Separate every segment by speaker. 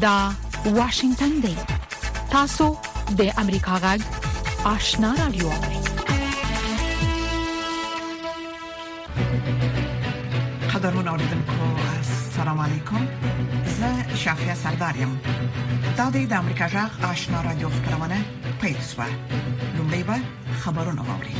Speaker 1: دا واشنگتن دی تاسو د امریکا غږ آشنا رادیو
Speaker 2: قدرمن اوریدونکو السلام علیکم زه شافیا سردار یم دا د امریکا جغ آشنا رادیو خبرونه پیښه لومړی به خبرونه واوري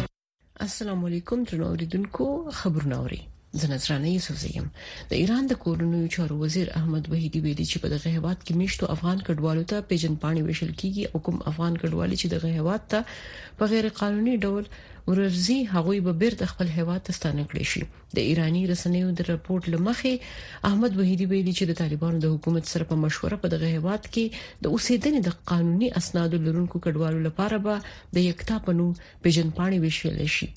Speaker 3: السلام علیکم درنو اوریدونکو خبرونه اوري زنځرانه یوسف زیم د ایران د کورونو چارو وزیر احمد وحیدی ویلي چې په دغه هیواد کې میشتو افغان کډوالو ته پیژن پاڼې ویشل کیږي او کوم افغان کډوالي چې دغه هیواد ته په غیر قانوني ډول وررزي هغوی به بیرته خپل هیواد ته ستانه کړي شي د ایرانی رسنیو د رپورت لمخې احمد وحیدی ویلي چې د طالبانو د حکومت سره په مشوره په دغه هیواد کې د اوسیدنې د قانوني اسنادو لرونکو کډوالو لپاره به د یکتا په نوم پیژنپاڼې ویشل شي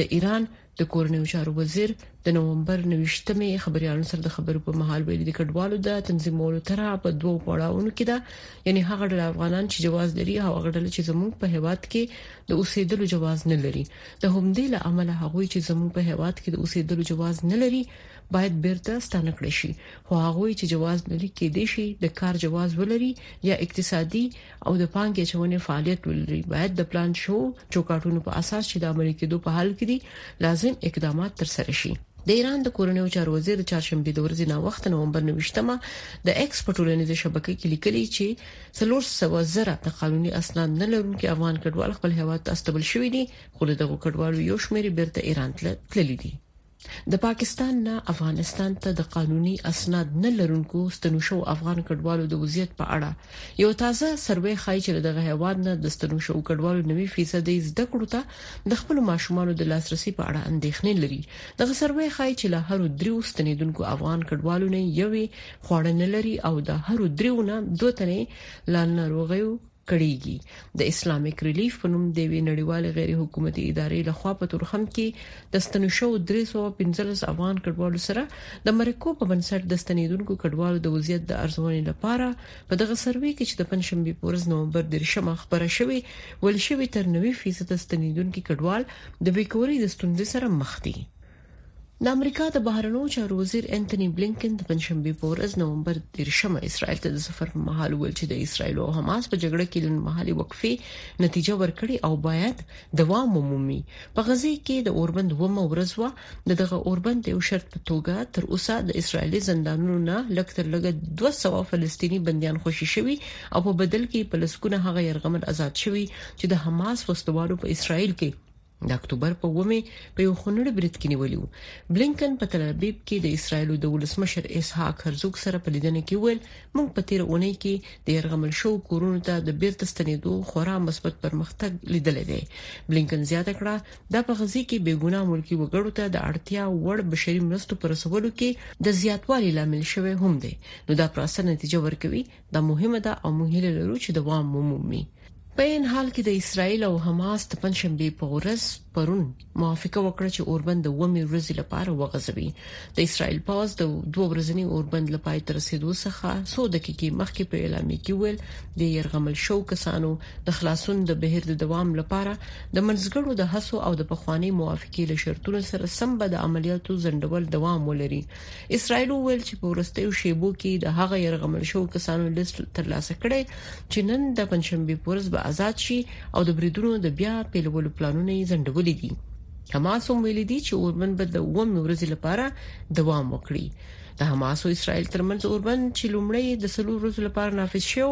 Speaker 3: د ایران د کورنیو چارو وزیر د نومبر نوښتمې خبريالانو سره د خبرو په مهال ویلي د کډوالو د تنظیمولو تر په دوو پړاوونو کې ده یعنی هغه ډول افغانان چې جواز لري او هغه ډول چې زموږ په هیواد کې د اوسېدلو جواز نه لري د همدې له امله هغه چې زموږ په هیواد کې د اوسېدلو جواز نه لري باید بیرته ستانه کړی شي خو هغه چې جواز لري کې دي شي د کار جواز ولري یا اقتصادي او د پانګې اچونې فعالیت ولري باید د پلان شو چوکاټونو په اساس چې د عملي کېدو په حال کې دي لازم اقدامات تر سره شي د ایران د کورنیو چارو وزیر د چهارشنبه د ورځې نا وخت نومبر 29مه د ایکس په ټولنیزه شبکه کې لیکلي چې 300 زره د قانوني اسناد نه لرونکي افغان کډوال خپل هیواد ته استول شوې دي خو دغه کډوالو یو شمېر بیرته ایران ته تللي دي د پاکستان نه افغانستان ته د قانوني اسناد نه لرونکو ستنو شوو افغان کډوالو د وضعیت په اړه یو تازه سروې ښایي چې له دغه هیواد نه د ستنو شوو کډوالو 90 فیصد یې زده کړو ته د خپل ماشومانو د لاسرسي په اړه اندېښنې لري دغه سروې ښایي چې له هر دریو ستنیدونکو افغان کډوالو نه یوې خواړه نه لري او د هر دریو نه دوه تنې له ناروغیو کړيږي د اسلامیک ریلیف په نوم د وی نړیوال غیر حکومتي ادارې لخوا په تورخم کې د ستنشو 315 افغان کډوالو سره د مرکو په بنسټ د ستنیدونکو کډوالو د وضعیت د ارزونې لپاره په دغه سروي کې چې د پنځشنبه په ورځ نومبر 13مه خبره شوې ول شوې تر 90% ستنیدونکو کډوال د بیکوري د ستونزې سره مخ دي د امریکا د بهرنیو چارو وزیر انټونی بلینکن د پنځشنبه په ورځ نومبر 13مه اسرائیل ته د سفر په مهال ویل چې د اسرائیل او حماس په جګړه کې لنډمحلي وقفه نتیجه ورکړي او باید دوام ومومي په غزه کې د اوربند ومه ورځ و دغه اوربند یو شرط په توګه تر اوسه د اسرائیلي زندانونو نه لږ تر لږه 200 فلسطینی بنديان خوشي شوي او په بدل کې په لسګونه هغه يرغمل آزاد شوي چې د حماس وسلوالو په اسرائیل کې د اکتوبر په ومه په یو خنړ برید کې نیولیو بلینکن په تل ابیب کې د اسرایل د ولسمشر اسحاق هرزوګ سره په لیدنه کې ویل موږ په تیر اونۍ کې د يرغمل شو کورونو ته د بیرته ستنېدو خورا مثبت پرمختګ لیدل دی بلینکن زیاته کړه دا په غزي کې بیګونام ملکی وګړو ته د اړتیا وړ بشري مرستو پر رسولو کې د زیاتوالي لامل شوی هم دی نو دا پروسه نتیجه ورکوي دا مهمه ده او موږ هیله لرو چې دوام ومومي په ان حال کې د اسرایل او حماس د پنځشنبه په ورځ پرون موافقه وکړه چې اوربند د ومه ورځې لپاره وغځوي د اسرایل پاز د دوه ورځنی اوربند لپاره تر رسیدو څخه څو دقیقې مخکې په اعلامیه کې ویل د يرغمل شو کسانو د خلاصون د بهیر د دوام لپاره د منځګړو د هڅو او د پخوانی موافقې له شرطونو سره سم به د عملیاتو ځندول دوام ولري اسرائیل وویل چې په ورستیو شیبو کې د هغه يرغمل شو کسانو لیست ترلاسه کړي چې نن د پنځشنبه پورز به آزاد شي او د بریدونو د بیا پیلولو پلانونه یې ځنډولې دي حماس هم ویلي دي چې اوربند به د ومه ورځې لپاره دوام وکړي د حماس او اسرائیل ترمنځ اوربند چې لومړی د سلو ورځو لپاره نافذ شو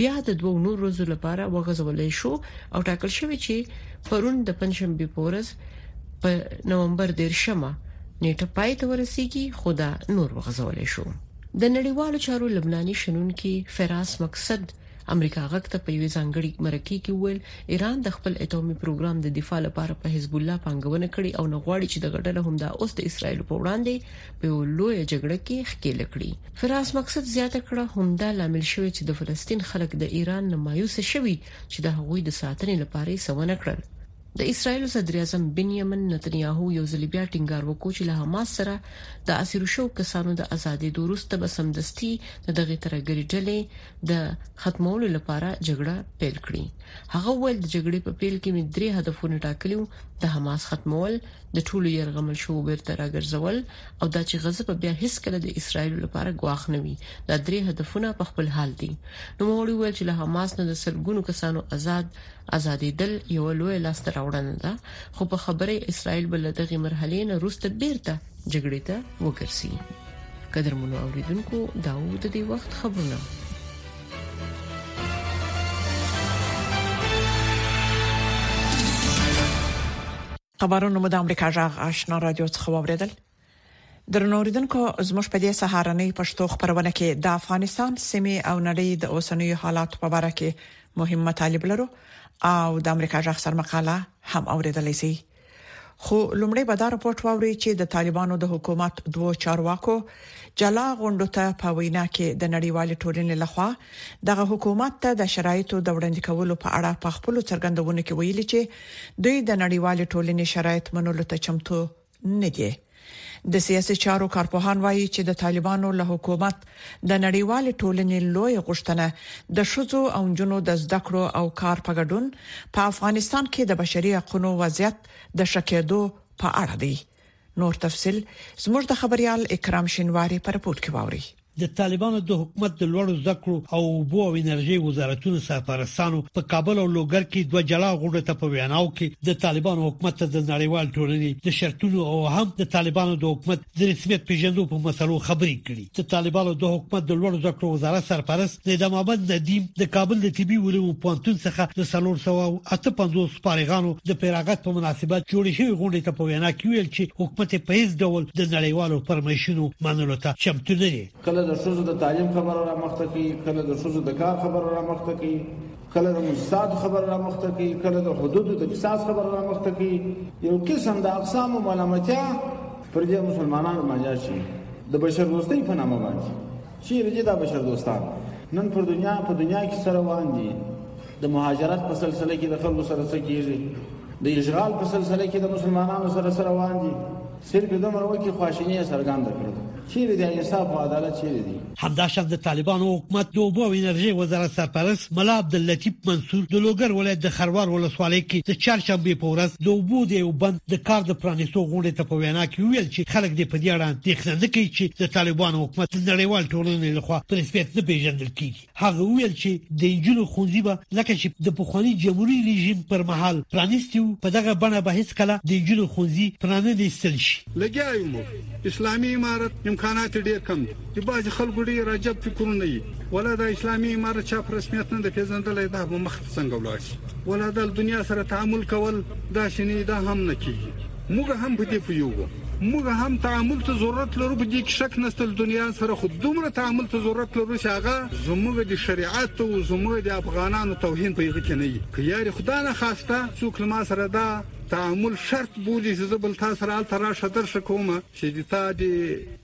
Speaker 3: بیا د دوه نور ورځو لپاره وغځول شو او ټاکل شوی چې پرون د پنځشنبه پورز په نومبر دیرشمه نیټه پای ته ورسیږي خو دا نور وغځول شو د نړیوالو چارو لبناني شنونکي فراس مقصد امریکا غږ ته په یوې ځانګړي مرکه کې ویل ایران د خپل اټومي پروګرام د دفاع لپاره په حزب الله پنګونه کړې او نه غواړي چې د غټله همدا اوس د اسرایل په وړاندې په یو لوی جګړه کې ښکیل کړي فراس مقصد زیاته کړه همدا لامل شوی چې د فلسطین خلک د ایران نه مایوس شوي چې د هغوی د ساتنې لپاره یې سونه کړل د اسراییل صدراعظم بنیامین نتنیاهو یو ځل بیا ټینګار وکړ چې له حماس سره د اسیر شوو کسانو د ازادېدو وروسته به سمدستي د دغه ترهګرې ډلې د ختمولو لپاره جګړه پیل کړي هغه وویل د جګړې په پیل کې مې درې هدفونه ټاکلي وو د حماس ختمول د ټولو يرغمل شوو بیرته راګرځول او دا چې غزه په بیا هیڅ کله د اسراییل لپاره ګواښ نه وي دا درې هدفونه په خپل حال دي نو موري ویل چې له حماس نه د سلګونو کسانو آزاد ازادېدل یو لوی لاسته راوړنه ده خو په خبره اسرائیل بل دغه مرحله نه روسته بیرته جګړې ته وګرځي قدرمنو اوریدونکو دا و د دې وخت خبرونه
Speaker 2: خبرونه مو د امریکا جغ آشنا رادیو څخه واوریدل درنو اوریدونکو زموږ په دې سهارنۍ پښتو خبرونه کې د افغانستان سیمه او نړۍ د اوسنیو حالاتو په اړه کې مهم مطالب لرو او د امریکا جغ سر مقاله هم اوریدلای شي خو لومړی به دا رپورت واوري چې د طالبانو د حکومت دوو چارواکو جلا غونډو ته په وینا کې د نړیوال ټولنې لخوا دغه حکومت ته د شرایطو د وړاندې کولو په اړه په خپل څرګندونو کې ویلي چې دوی د نړیوال ټولنې شرایط منلو ته چمتو نه دي. د سیاسي چارو کارپوهان وایي چې د طالبانو له حکومت د نړیوالې ټولنې لوی غوښتنه د ښځو او نجونو د زده کړو او کار په ګډون په افغانستان کې د بشري حقوقو وضعیت د ښه کېدو په اړه دی. نور تفصیل زموږ د خبریال اکرام شینواري په رپورت کې واوري.
Speaker 4: د طالبانو د حکومت د لوړو زده کړو او اوبو او انرژي وزارتونو سرپرستانو په کابل او لوګر کې دوه جلا غونډو ته په ویناو کې د طالبانو حکومت ته د نړیوال ټولنې د شرطونو او هم د طالبانو د حکومت د رسمیت پیژندو په مسلو خبرې کړې د طالبانو د حکومت د لوړو زده کړو وزارت سرپرست د ادم احمد ندیم د کابل د طبي علومو پوهنتون څخه د 358 فارغانو د پیراغت په مناسبت جوړ شوی غونډې ته په وینا کې ویل چې حکومت په هیڅ ډول د نړیوالو فرمایشونو منلو ته چمتو نه دی
Speaker 5: کله د شوزو د تعلیم خبره را مخته کی کله د شوزو د کار خبره را مخته کی کله د مستاد خبر را مخته کی کله د حدود د قصاص خبر را مخته کی یو قسم د اقسام ملامتیا پر دې مسلمانانو باندې شي د بشر دوستۍ په نامه باندې چیرې دي دا بشر دوستان نن پر دنیا په دنیا کې سره روان دي د مهاجرت په سلسله کې د خلکو سره څه کیږي د اشغال په سلسله کې د مسلمانانو سره سره روان دي صرف د مرو کې خواشینی څرګند کړ چیرې د انصاف او عدالت چیرې دي
Speaker 4: همدا شب د طالبانو حکومت د اوبو او انرژي وزارت سرپرست ملا عبد اللطیف منصور د لوګر ولایت د خروار ولسوالۍ کې د چهارشنبه په ورځ د اوبو د یو بند د کار د پرانیستو غونډې ته په وینا کې ویل چې خلک دې په دې اړه اندېښنه نه کوي چې د طالبانو حکومت د نړیوال ټولنې لخوا په رسمیت نه پیژندل کیږي هغه ویل چې د انجونو خونځي به لکه چې د پخوانی جمهوریت رژیم پر مهال پرانیستي وو په دغه بڼه به هیڅ کله د انجونو خونځي پرانه دي سل شي
Speaker 6: لګیا یم اسلامي امارت امکانات ډیر کم دي د باج خلکو ډیر عجب فکرونه دي ولا د اسلامي امارت چا پر رسمیت نه پیژندل دا به مخ څنګه ولاړ شي ولا د دنیا سره تعامل کول دا شنی دا هم نه کیږي موږ هم په دې پویو موږ هم تعامل ته ضرورت لرو په دې کې شک نشته دنیا سره خو دومره تعامل ته ضرورت لرو چې هغه زموږ د شریعت او زموږ د افغانانو توهین په یوه کې نه وي که یاري خدای نه خواسته څوک له ما سره دا تعامل شرط بولي چې زه بل تا سره هلته راشه درشه کوم چې د تا د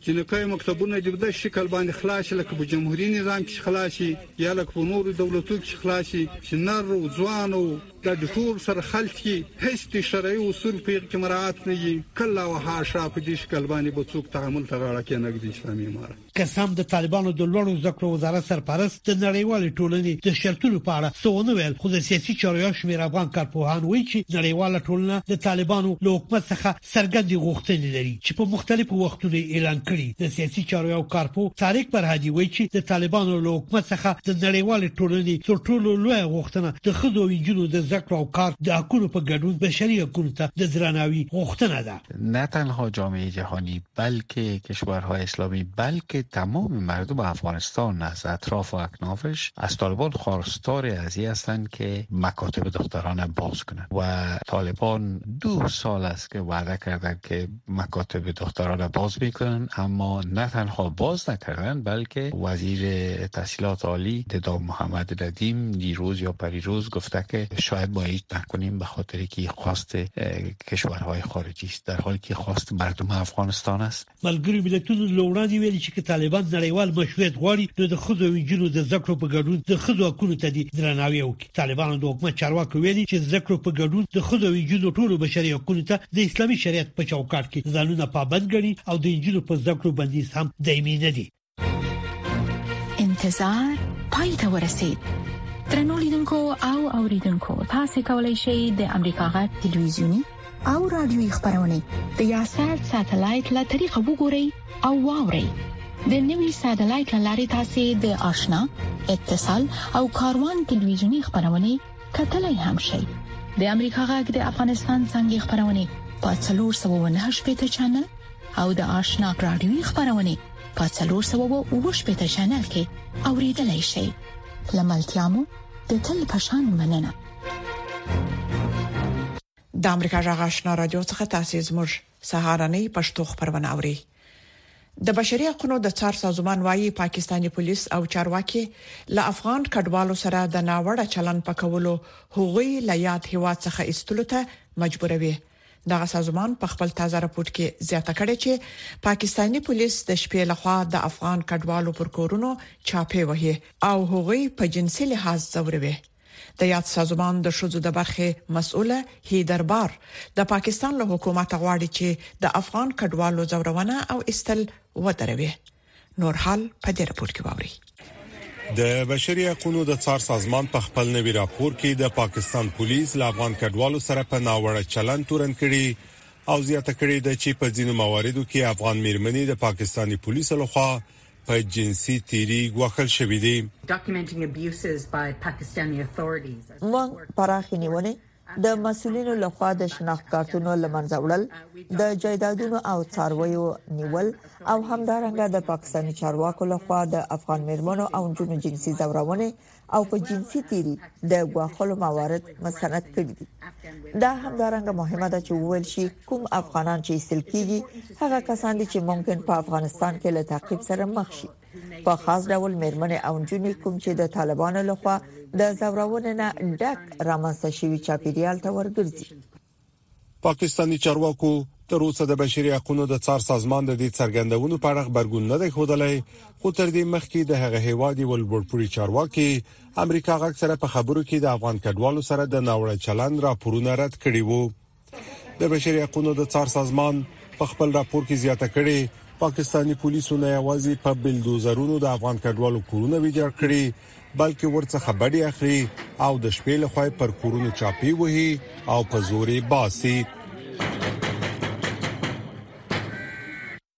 Speaker 6: جنکیو مکتبونه د داسې شکل باندې خلاص شي لکه په جمهوري نظام کې خلاص شي یا لکه په نورو دولتو کې چې خلاصي چې نر او ځوان او دا د ټول سره خلط کې هیڅ د شرعي اصول په کې مراعات نه یي کله او حاشا په دې شکل باندې به څوک تعامل ته غاړه کې نه ګدي اسلامي امارت
Speaker 4: قسم د طالبانو د لوړو زده کړو وزارت سرپرست د نړیوال ټولنې د شرطونو په اړه څه ونه ویل خو د سیاسي چارو شمیر افغان کارپوهان وایي چې نړیوال ټولنه د طالبانو له حکومت څخه څرګندې غوښتنې لري چې په مختلفو وختونو یې اعلان کړي د سیاسي چارو یو کارپوه طارق فرهادي وایي چې د طالبانو له حکومت څخه د نړیوالې ټولنې تر ټولو لویه غوښتنه د ښځو او نجونو د زده کړو او کار د حقونو په ګډون بشري حقونو ته د درناوي غوښتنه ده
Speaker 7: نه تنها جامعه جهانی بلکه کشورهای اسلامی بلکه تمام مردم افغانستان از اطراف و اکنافش از طالبان خواستار ازی هستند که مکاتب دختران باز کنند و طالبان دو سال است که وعده کردند که مکاتب دختران باز میکنن اما نه تنها باز نکردن بلکه وزیر تحصیلات عالی ددا محمد ندیم دیروز یا پریروز گفته که شاید باید با هیچ نکنیم به خاطر که خواست کشورهای خارجی است در حالی که خواست مردم افغانستان است
Speaker 4: ملګرو ملتونو له وړاندې ویلي چې که طالبان نړیوال مشروعیت غواړي نو د ښځو او نجونو د زده کړو په ګډون د ښځو حقوقو ته دې درناوی وکړي طالبانو د حکومت چارواکو ویلي چې زده کړو په ګډون د ښځو او نجونو ټولو بشري حقوقو ته د اسلامي شریعت په چوکاټ کې ځانونه پابند ګڼي او د نجونو په زده کړو بندیز هم دایمي نه دی
Speaker 1: انتظار پای ته ورسید ترنو لیدونکو او اوریدونکو تاسو کولی شئ د امریکا غا ټلویزیونی او رادیوي خبرونه د یاشات ساتلایت له طریقو وګورئ او واورئ د نوي ساتلایت لارې تاسو د آشنا اتصال او کاروان ټلویزیونی خبرونه کتلای هم شئ د امریکا غږ د افغانستان څنګه خبرونه په 398 پټ چنل او د آشنا رادیوي خبرونه په 390 چینل کې اوریدلای شئ لملتيامو د تل پشان مننه
Speaker 2: د امریکا جغ آشنا رادیو څخه تاسو زموږ سهارنۍ پښتو خبرونه اوري د بشري حقوقو د څار سازمان وايي پاکستاني پولیس او چارواکي له افغان کډوالو سره د ناوړه چلند پکولو هغوی له یاد هیواد څخه ایستلو ته مجبوروي دغه سازمان په خپل تازه راپور کې زیاته کړې چې پاکستاني پولیس د شپې لخوا د افغان کډوالو پر کورونو چاپی وهي او هغوی په جنسي لحاظ ځوروي د یاد سازمان د شوزو د برخې مسؤله هی دربار د پاکستان له حکومت غواړي چې د افغان کډوالو زورونه او استل ودروي نور حال په دې رپورت کې ووري
Speaker 8: د بشري حقوقو د څار سازمان په خپل نوي راپور کې د پاکستان پولیس له افغان کډوالو سره په ناوړه چلند تورن کړي او زیاته کړې ده چې په ځینو مواردو کې افغان میرمنې د پاکستاني پولیسو لخوا په جنسي تیری غوښل شوې دي
Speaker 9: موږ پراخې نیولې د مسؤلینو له خوا د شناخت کارتونو له منځه وړل، د جایدادونو او څارویو نیول او همدارنګه د پاکستاني چارواکو له خوا د افغان میرمنو او نجونو جنسي ځورونې او په جنسي تیري د ګواښلو موارد مستند کړي دي. دا همدارنګه مهمه ده چې وویل شي کوم افغانان چې ایستل کیږي هغه کسان دي چې ممکن په افغانستان کې له تعقیب سره مخ شي. په خاص ډول میرمنې او نجونې کوم چې د طالبانو لخوا د ځورونې نه ډک رامنځته شوی چاپیریال ته ورګرځي
Speaker 8: پاکستاني چارواکو تر اوسه د بشري حقوقو د څار سازمان د دې څرګندونو په اړه خبرګون نه دی ښودلی خو تر دې مخکې د هغه هیواد یو لوړپوړي چارواکي امریکا غږ سره په خبرو کې د افغان کډوالو سره د ناوړه چلند راپورونه رد کړي وو د بشري حقوقو د څار سازمان په خپل راپور کې زیاته کړې پاکستاني پولیسو نه یوازې په بلډوزرونو د افغان کډوالو کورونه ویجاړ کړي بلکې ورڅخه بډې اخلي او د شپې له خوا پر کورونو چاپی وهي او په زوري باسي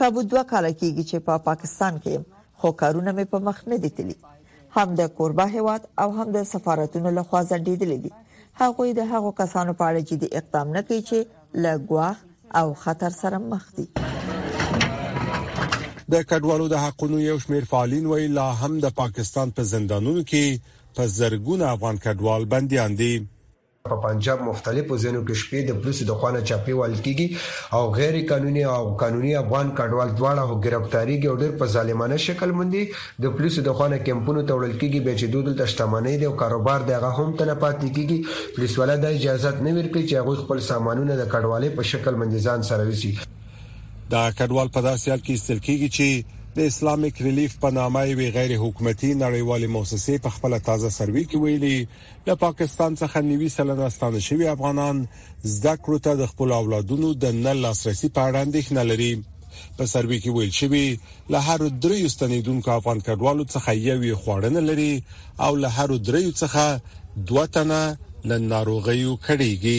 Speaker 9: کابو دوه کاله کیږي چې په پاکستان کې یم خو کارونه مې په مخ نه دي تللي هم د کوربه هیواد او هم د سفارتونو له خوا ځنډېدلې دي هغوی د هغو کسانو په اړه جدي اقدام نه کوي چې له ګواښ او خطر سره مخ دي
Speaker 8: د کډوالو د حقونو یو شمېر فعالین وایي لا هم د پاکستان په زندانونو کې په زرګونه افغان کډوال بنديان دي
Speaker 10: په پنجاب مختلفو ځینو کې شپې د پولیسو د خوانه چاپی وال کیږي او غیر قانوني او قانوني افغان کډوال دواړه هو گرفتاریږي او ډیر په ظالمانه شکل باندې د پولیسو د خوانه کمپونو ته وړل کیږي به چې دوی دلته شتمنۍ دی او کاروبار دی هغه هم تنه پاتې کیږي پولیس والا د اجازه نه ورکړي چې هغه خپل سامانونه د کډوالۍ په شکل باندې ځان سره وسی
Speaker 8: دا کډوال په داسې حال کې استل کیږي چې د اسلامیک ریلیف په نامه یوې غیر حکومتي نړیوالې موسسې په خپل تازه سروي کې ویلي له پاکستان څخه 90 سلنه ستانه شوي افغانان زده کړو ته د خپل اولادونو د نه لاسرسي په اړه اندېښنه لري په سروي کې ویل شوی له هر درې ستنیدونکو افغان کډوالو څخه یو یې خوړنه لري او له هر درې څخه دوه تنه له ناروغیو کړيږي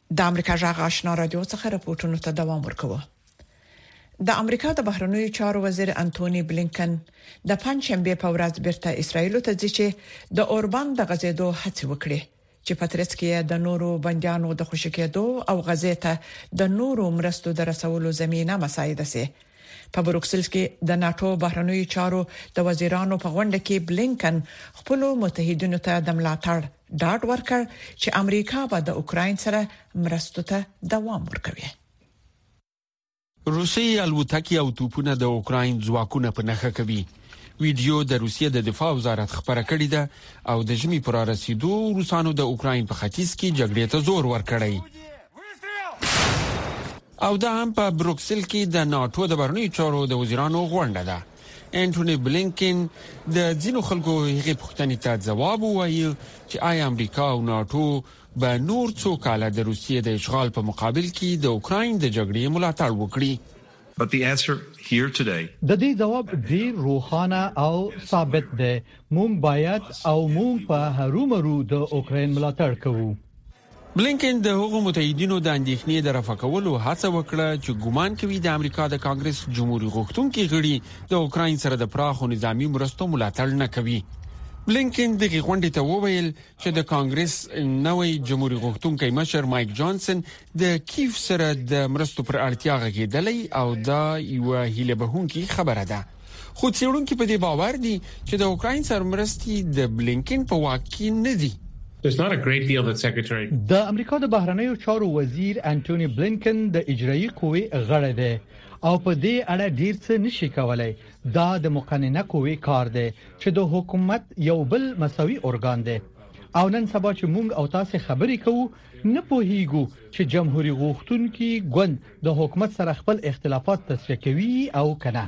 Speaker 8: د امریکا
Speaker 2: جغ آشنا رادیو څخه رپورټونو ته دوام ورکوو. د امریکا د بهرنیو چارو وزیر انتوني بلینکن د پنځ شنبې په ورځ بیرته اسرائیل ته ځي چې د اوربند د غځیدو هڅې وکړي چې په ترڅ کې یې د نورو بندیانو د خوشې کېدو او غزې ته د نورو مرستو د رسولو زمينه مساعده شي. په بروکسل کې د ناتو بهرنیو چارو د وزیرانو په غونډه کې بلینکن خپل متحدینو ته د ملاتړ ډاډ ورکړ چې امریکا به د اوکراین سره مرستو ته دوام ورکوي.
Speaker 11: روسي الوتکې او توپونه د اوکراین ځواکونه په نخښه کوي ویډیو د روسیې د دفاع وزارت خبره کړې ده او د ژمي پر رسیدو روسانو د اوکراین په ختیځ کې جګړې ته زور ورکړی او دا هم په بروکسل کې د ناتو د برنی چارو د وزیرانو غونډه ده انټوني بلینکن د ځینو خلکو هغې پوښتنې ته ځواب ووایه چې آیا امریکا او ناتو به نور څو کاله د روسیې د اشغال په مقابل کې د اوکراین د جګړې ملاتړ وکړي
Speaker 12: But the answer here today
Speaker 13: د دې ځواب ډیر روښانه او ثابت دی مونږ باید او مونږ په هرومرو د اوکراین ملاتړ کوو
Speaker 11: بلېنکن د هغو متحدینو د اندېښنې د رفع کولو هڅه وکړه چې ګومان کوي د امریکا د کانګرس جمهوري غوښتونکي غړي د اوکراین سره د پراخو نظامي مرستو ملاتړ نه کوي بلینکن دغه غونډې ته وویل چې د کانګرس نوې جمهوریت غوښتونکي مشر مایک جانسن د کیف سره د مرستو پر اړتیا غږیدلی او دا یو هیله بهونکي خبره ده خو څېړونکي په دې باور دي چې د اوکراین سره مرستې د بلینکن په واک کې نه دي
Speaker 13: د امریکا د بهرنیو چارو وزیر انټونی بلینکن د اجرایی قوې غړی دی او په دې اړه ډیر څه نشي کولای دا د مقننه قوې کار دی چې د حکومت یو بل مساوي ارګان دی او نن سبا چې مونږ او تاسو خبرې کوو نه پوهیږو چې جمهوریت غوښتونکي ګوند د حکومت سره خپل اختلافات تصفیه کوي او کنه.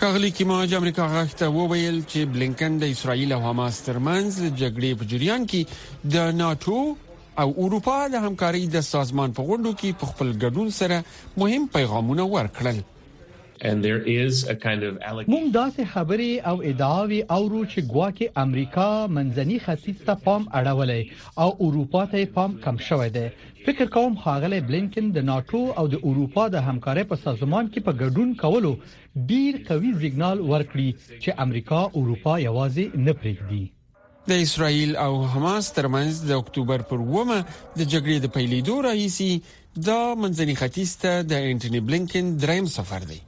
Speaker 11: ښاغلي کیماج امریکا غږ ته وویل چې بلینکن د اسرایل او حماس ترمنځ د جګړې په جریان کې د ناتو او اروپا د همکارۍ د سازمان په غونډو کې په خپل ګډون سره مهم پیغامونه ورکړل
Speaker 13: مونږ داسې خبرې او ادعاوې اورو چې ګواکې امریکا منځني ختیځ ته پام اړولی او اروپا ته پام کم شوی دی فکر کوم ښاغلی بلینکن د ناټو او د اروپا د همکارۍ په سازمان کې په ګډون کولو ډیر قوي زیګنال ورکړي چې امریکا اروپا یوازې نه پریږدي.
Speaker 11: د اسراییل او حماس ترمنځ د اکتوبر پر اوومه د جګړې د پیلېدو راهیسې دا منځني ختیځ ته د انټوني بلینکن دریم سفر دی.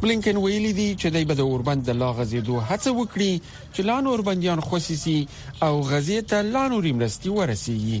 Speaker 11: بلینکن ویلي دي چې دی به د اوربند د لا غځېدو هڅه وکړي چې لا نور بندیان خوسي سي
Speaker 14: او غزې ته لا نورې مرستې ورسېږي.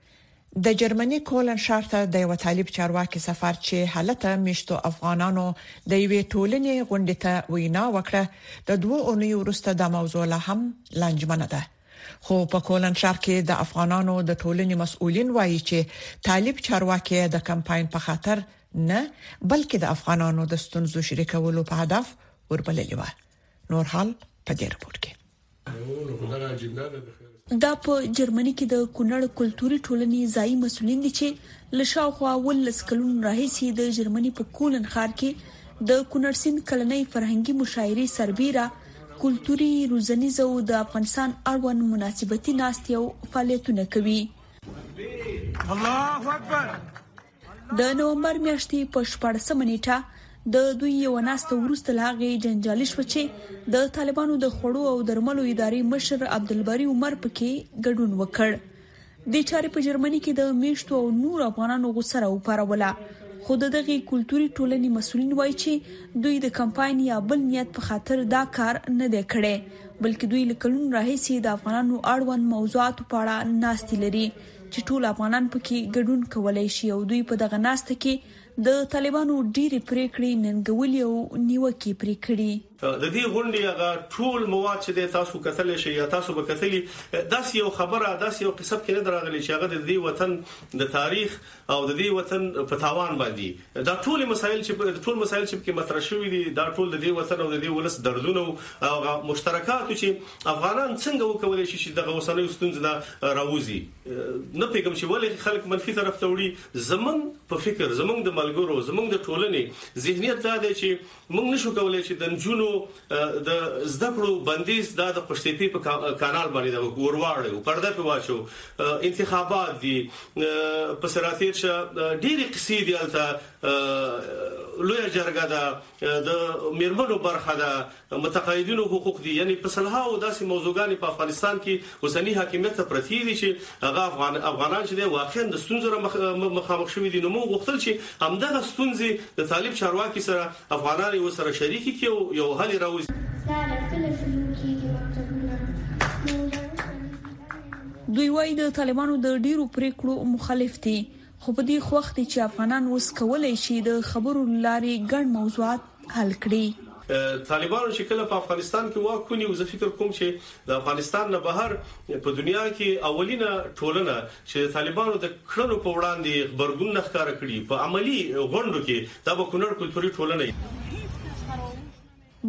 Speaker 14: د
Speaker 2: جرمني کولن ښار ته د یو طالب چارواکي سفر چې هلته میشتو افغانانو د یوې ټولنې غونډې ته وینا وکړه د دوه اونۍ وروسته دا موضوع لا هم لانجمنه ده خو په کولن ښار کې د افغانانو د ټولنې مسؤلین وایي چې طالب چارواکي د کمپاین په خاطر نه بلکې د افغانانو د ستونزو شریکولو په هدف وربللی و نور حال په دې رپورت کې
Speaker 1: دا په جرمني کې د کونړ کلتوري ټولنې ځایي مسولین دي چې له شاوخوا ولس کلونو راهیسې د جرمني په کولن ښار کې د کونړ سیند کلنۍ فرهنګي مشاعرې سربیره کلتوري روزنیز او د افغانستان اړوند مناسبتي ناستې او فعالیتونه کوي الله اکبر د نومبر میاشتې په شپاړس مه نیټه د دوی یو ناسته وروسته له هغې جنجالي شو چې د طالبانو د خوړو او درملو ادارې مشر عبدالبری عمر پکې ګډون وکړ د چارې په جرمني کې د میشتو او نور افغانانو غوسه راوپاروله خو د دغه کلتوري ټولنې مسولین وایي چې دوی د کمپاین یا بل نیت په خاطر دا کار نه دی کړی بلکې دوی لکلون راهیسې د افغانانو اړوند موضوعاتو په اړه ناشتي لري چې ټول افغانان پکې ګډون کولای شي او دوی په دغه ناسته کې د طالبانو ډېرې پرېکړې ننګولي او نیوکې پرې کړي.
Speaker 15: د دې غونډې هغه ټول مواد چې دی تاسو کتلی شئ یا تاسو به کتلي، داسې یو خبره، داسې یو قسط کې نه ده راغلې چې هغه د دې وطن د تاریخ او د دې وطن په تاوان باندې وي. دا ټول مسایل چې په ټول مسایل چې پکې مطرح شوي دي دا ټول د دې وطن او د دې ولس دردونه او هغه مشترکات چې افغانان څنګه وکولای شي چې دغه وسنۍ ستونزې نه راوځي نه پیګم چې ولې خلک منفي طرف ته وړي زمون په فکر زمون د ملګرو زمون د ټولنې ذهنیت دا دی چې موږ نه شو کولای چې د نجونو د زده کړو بندیز دا د قشتېپې په کانال باندې د ورواړو پرده په واچو انتخابات دي په سراتیر شه ډېری قصې دي الته لوی جرګه ده د میرمنو برخه ده متقاعدینو حقوق دي یعنی په سلهاو داسې موضوعګانې په افغانستان کې اوسني حاکمیت څخه پرتې دي چې هغه افغان افغانان چې واقعا د ستونزو سره مخ مخامخ شوي دي نو موږ غوښتل چې همدغه ستونزې د طالب چارواکي سره افغانان یو سره شریک کړي او یو حل راوځي
Speaker 1: دوی وايي د طالبانو د ډیرو پریکړو مخالف دي خو په دې خوښ دي چې افغانان اوس کولای شي د خبرو له لارې ګڼ موضوعات حل کړي.
Speaker 15: طالبانو چې کله په افغانستان کې واک ونیو، زه فکر کوم چې د افغانستان نه بهر په دنیا کې اولینه ټولنه چې د طالبانو د کړنو په وړاندې غبرګون نه ښکاره کړي په عملي غونډو کې دا به کونړ کلتوري ټولنه وي.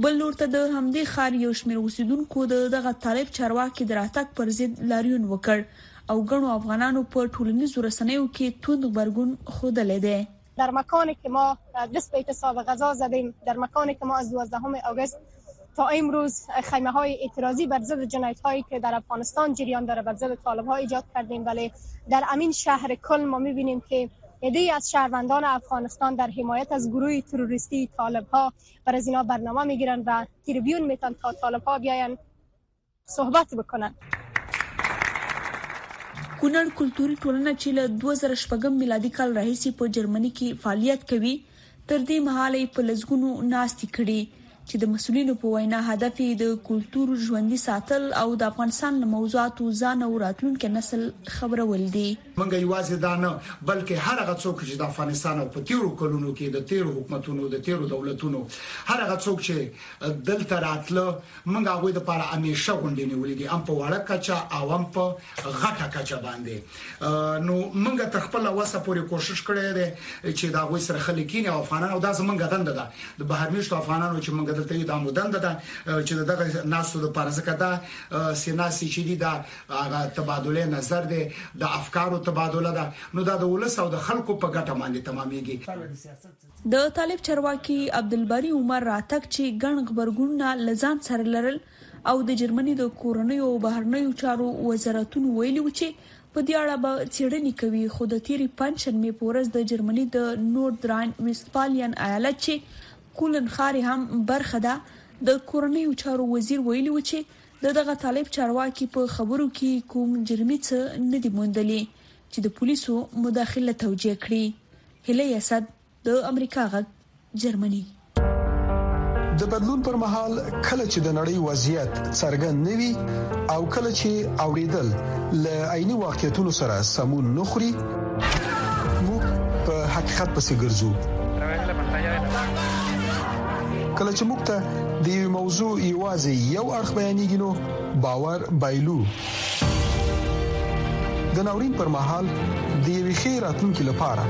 Speaker 1: بل لور ته د همدې ښار یو شمېر اوسېدونکو د دغه طالب چارواکي د راتګ پر ضد لاریون وکړ او ګڼو افغانانو په ټولنیزو رسنیو کې توند غبرګون ښودلی دی.
Speaker 16: در مکان که ما بیست به اعتصاب غذا زدیم، در مکان که ما از دوازدهم آگست تا امروز خیمه های اعتراضی بر ضد جنایت هایی که در افغانستان جریان دارد بر ضد طالب ها ایجاد کردیم ولی در امین شهر کل ما میبینیم که عدهای از شهروندان افغانستان در حمایت از گروه تروریستی طالب ها بر از اینا برنامه میگیرن و تریبیون میتن تا طالب ها بیاین صحبت بکنن
Speaker 1: کونړ کلتوري ټولنه چې له 2014 میلادي کال راهیسې په جرمني کې فعالیت کوي تر دې مهاله په لزګونو ناشتي کړي چې د مسولینو په وینا هدف یې د کلچر ژوندۍ ساتل او د افغانستان له موضوعاتو ځان او راتلونکي نسل خبرول دي
Speaker 17: موږ یوازې دا نه، بلکې هر هغه څوک چې د افغانستان او په تېرو کلونو کې د تېرو حکومتونو، د تېرو دولتونو هر هغه څوک چې دلته راتله، موږ هغوی لپاره همېشه غونډې نیولې دي، هم په وړه کچه او هم په غټه کچه باندې، نو موږ تر خپل وسه پورې کوشش کړی دی چې د هغوی سره خلک کېني او افغانان او دا زموږ دنده ده، د بهر مېشتو افغانانو چې موږ دلته یو دا مو دنده ده چې د دغه ناستو لپاره، ځکه دا سې ناستې چې دي دا هغه تبادله نظر دی، د افکارو تبادله ده، نو دا د ولس او د خلکو په ګټه باندې تمامېږي.
Speaker 1: د طالب چارواکي عبدالباري عمر راتګ چې ګڼ غبرګونونه له ځان سره لرل او د جرمني د کورنیو او بهرنیو چارو وزارتونو ویلي و چې په دې اړه به څېړنې کوي، خو د تېرې پنجشنبې په ورځ د جرمني د نورد راین ویستفالیان ایالت چې کولن ښار یې هم برخه ده، د کورنیو چارو وزیر ویلي و چې د دغه طالب چارواکي په خبرو کې کوم جرمي څه نه دي موندلي چې د پولیسو مداخله توجیه کړي. هیلۍ اسد، د امریکا غږ، جرمني.
Speaker 18: د بدلون پر مهال کله چې د نړۍ وضعیت څرګند نه وي او کله چې اوریدل له عیني واقعیتونو سره سمون نه خوري، موږ په حقیقت پسې ګرځو. کله چې موږ ته د یو موضوع یوازې یو اړخ بیانېږي نو باور بایلو د ناورین پر مهال د یوې ښې راتلونکې لپاره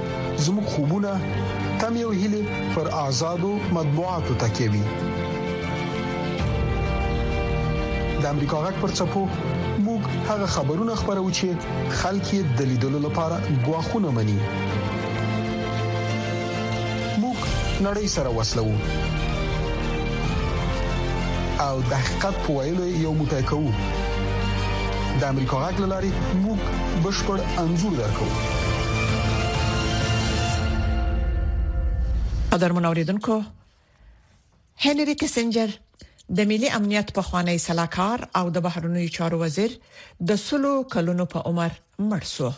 Speaker 18: زموږ خوبونه تم یو هلي پر آزادو مطبوعاتو تکیه وي د امریکا غږ پر چپو موږ هغه خبرونه خبرو چې خلک یې د لیدلو لپاره غواخونه مني موږ نړۍ سره وسلو او د حقیقت په ویلو یو موټی کوو د امریکا غږ لاري موږ بشپړ انزور درکو
Speaker 2: قدر منوریدونکو هنري کیسنجر د ملي امنیت په خوانی سلاکار او د بهرنیو چارو وزیر د سلو کلونو په عمر مړ شو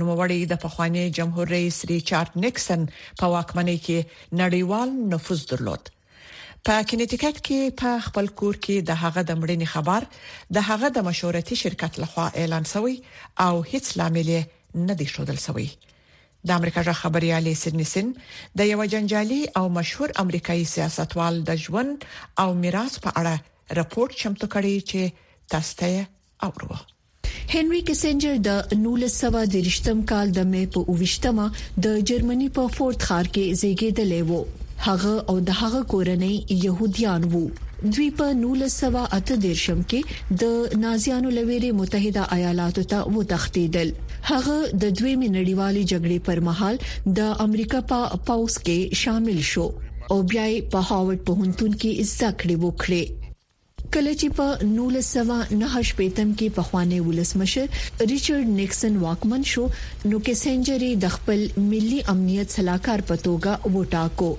Speaker 2: نوموړی د پخواني جمهور رئیس ریچارډ نیکسن په واکمنۍ کې نړیوال نفوذ درلود. په کنیټیکټ کې په خپل کور کې د هغه د مړینې خبر د هغه د مشورتي شرکت لخوا اعلان شوی او هیڅ لامل یې نه دی ښودل شوی. د امریکا جغ خبريالي سرنسن د یو جنجالي او مشهور امریکایي سیاستوال د ژوند او میراث په اړه رپورت چمتو کړی چې تاسو ته اورو
Speaker 19: هنري کیسنجر د نولس سوه درویشتم کال د مې په اوویشت مه د جرمني په فورت ښار کې زیږیدلی وو. هغه او د هغه کورنۍ یهودیان وو. دوی په نولس سوه اته دېرش م کې د نازیانو له ویرې متحده ایالاتو ته وتښتیدل. هغه د دویمې نړیوالې جګړې پر مهال د امریکا په پوځ کې شامل شو او بیا یې په هارورډ پوهنتون کې زده کړې وکړې. کله چې په نولس سوه نهه شپېتم کې پخوانی ولسمشر ریچارډ نیکسن واکمن شو، نو کیسنجر یې د خپل ملي امنیت سلاکار په توګه وټاکه.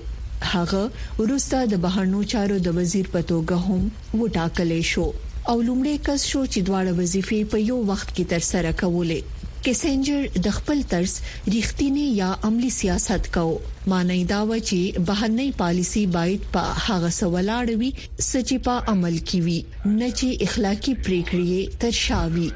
Speaker 19: هغه وروسته د بهرنیو چارو د وزیر په توګه هم وټاکل شو او لومړی کس شو چې دواړه وظیفې په یو وخت کې ترسره کولې. کیسنجر د خپل طرز ریښتینی یا عملي سیاست کاوه. معنی یې دا وه چې بهرنۍ پالیسي باید په هغه څه ولاړه وي، څه چې په عمل کې وي، نه چې
Speaker 20: اخلاقي پرېکړې یې تر شا وي.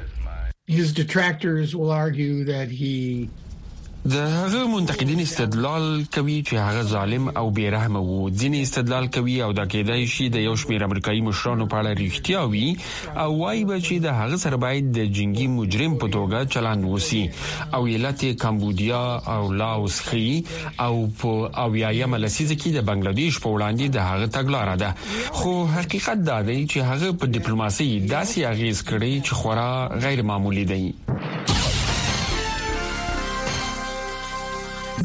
Speaker 11: د هغه منتقدین استدلال کوي چې هغه ظالم او بې رحمه و، ځینې استدلال کوي او دا کېدای شي د یو شمېر امریکايي مشرانو په اړه رښتیا وي او وايي به چې د هغه سره باید د جنګي مجرم په توګه چلند وشي او علت یې کامبودیا او لاوس ښيي او په اویایمه لسیزه کې د بنگلاديش په وړاندې د هغه تګلاره ده خو حقیقت دا دی چې هغه په ډیپلوماسي داسې اغیز کړی چې خورا غیر معمولی دی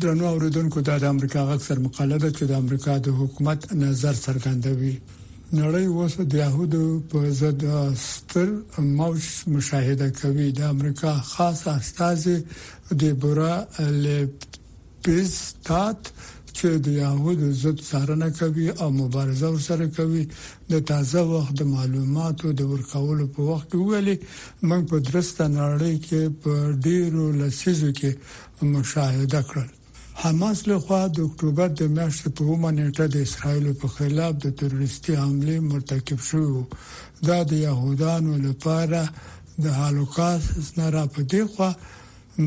Speaker 21: درنو اوریدونکو دا د امریکا غږ سر مقاله ده چې د امریکا د حکومت نظر څرګندوي نړۍ اوس د يهودو په ضد ستر موج مشاهده کوي د امریکا خاص استاذ ديبورا ليپزتات چې د يهودو ضد څارنه کوي او مبارزه ورسره کوي د تازه وخت د معلوماتو د ورکولو په وخت کې وویل، موږ په درسته نړۍ کې په ډېرو لسیزو کې مشاهده کړل، حماس له خوا د اکټوبر د میاشتې په اومه نېټه د اسراییلو په خلاف د تروریستي حملې مرتکب شوي وو، دا د یهودانو لپاره د هالوکاست نه را په دې خوا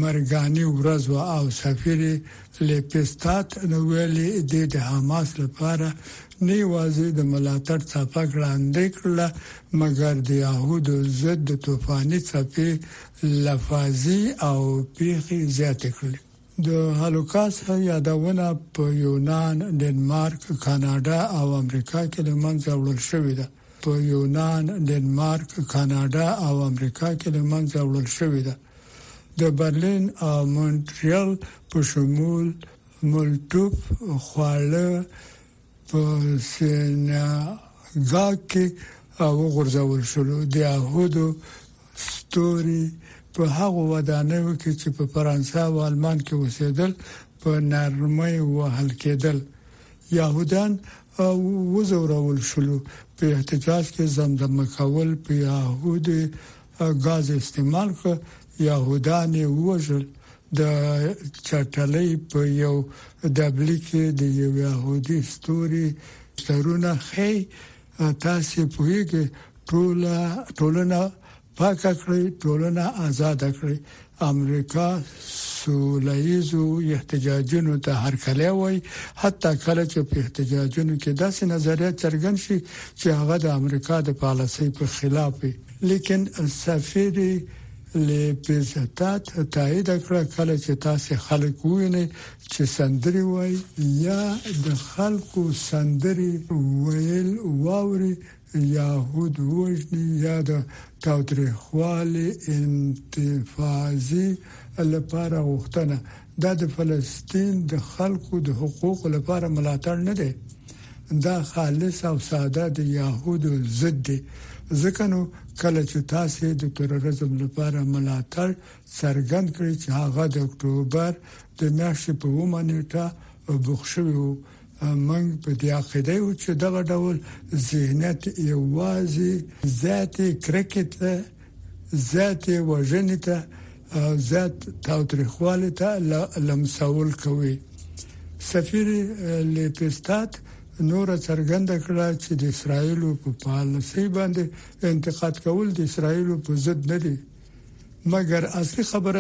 Speaker 21: مرګاني ورځ وه او سفیر لیپستات نو ویلي دې د حماس لپاره نه یوازې د ملاتړ څپه ګړاندې کړله مګر د یهودو ضد د طوفاني څپې لفاظي او پیخي زیاتې کړلې د هالوکاست یادونه په یونان، ډنمارک، کاناډا او امریکا کې د منځه وړل شوې ده. په یونان، ډنمارک، کاناډا او امریکا کې له منځه وړل شوې ده. د برلین او مونټریال په شمول ملټوف خواړه په سیناګا کې وغورځول شول. د يهودو ستوري په هغو ودانیو کې چې په فرانسه او آلمان کې اوسېدل په نرمۍ وهل کېدل. یهودان وزورول شول په احتجاج کې زمزمه کول په يهود غاز استعمال ک يهودان وژل د چټلۍ په یو دبلی کې د یو يهودي ستوري سرونه خې تاسو په یوه ټوله ټولنه پاکه کړئ ټولنه ازاده کړئ امریکا سوله ییزو احتجاجونو ته هرکلی وایي حتی کله چې په احتجاجونو کې داسې نظریات څرګند شي چې هغه د امریکا د پالیسۍ په خلاف وي لیکن سفیر له پیزتات تایید کړه کله چې تاسو خلک وینئ چې سندري وای یا د خلکو سندري ویل واوري یهود ووژني یا د تاوتریخوالي انتفاضي لپاره غوښتنه دا د فلسطین د خلکو د حقوقو لپاره ملاتړ نه دی دا خالص او ساده د یهودو ضد دی ځکه نو کله چې تاسو د تروریزم لپاره ملاتړ څرګند کړئ چې هغه د اکتوبر د میاشتې په ومه نیټه بوخ شوی وو موږ په دې عقیده یو چې دغه ډول ذهنیت یوازې زیاتې کرکې ته زیاتې وژنې ته زیات تاوتریخوالی ته لمسول کوي سفیر لیپستات نور څرګند کړ چې د اسرایل په پالیسي باندې انتقاد کول د اسرایل په ضد نه دي مګر اصلي خبره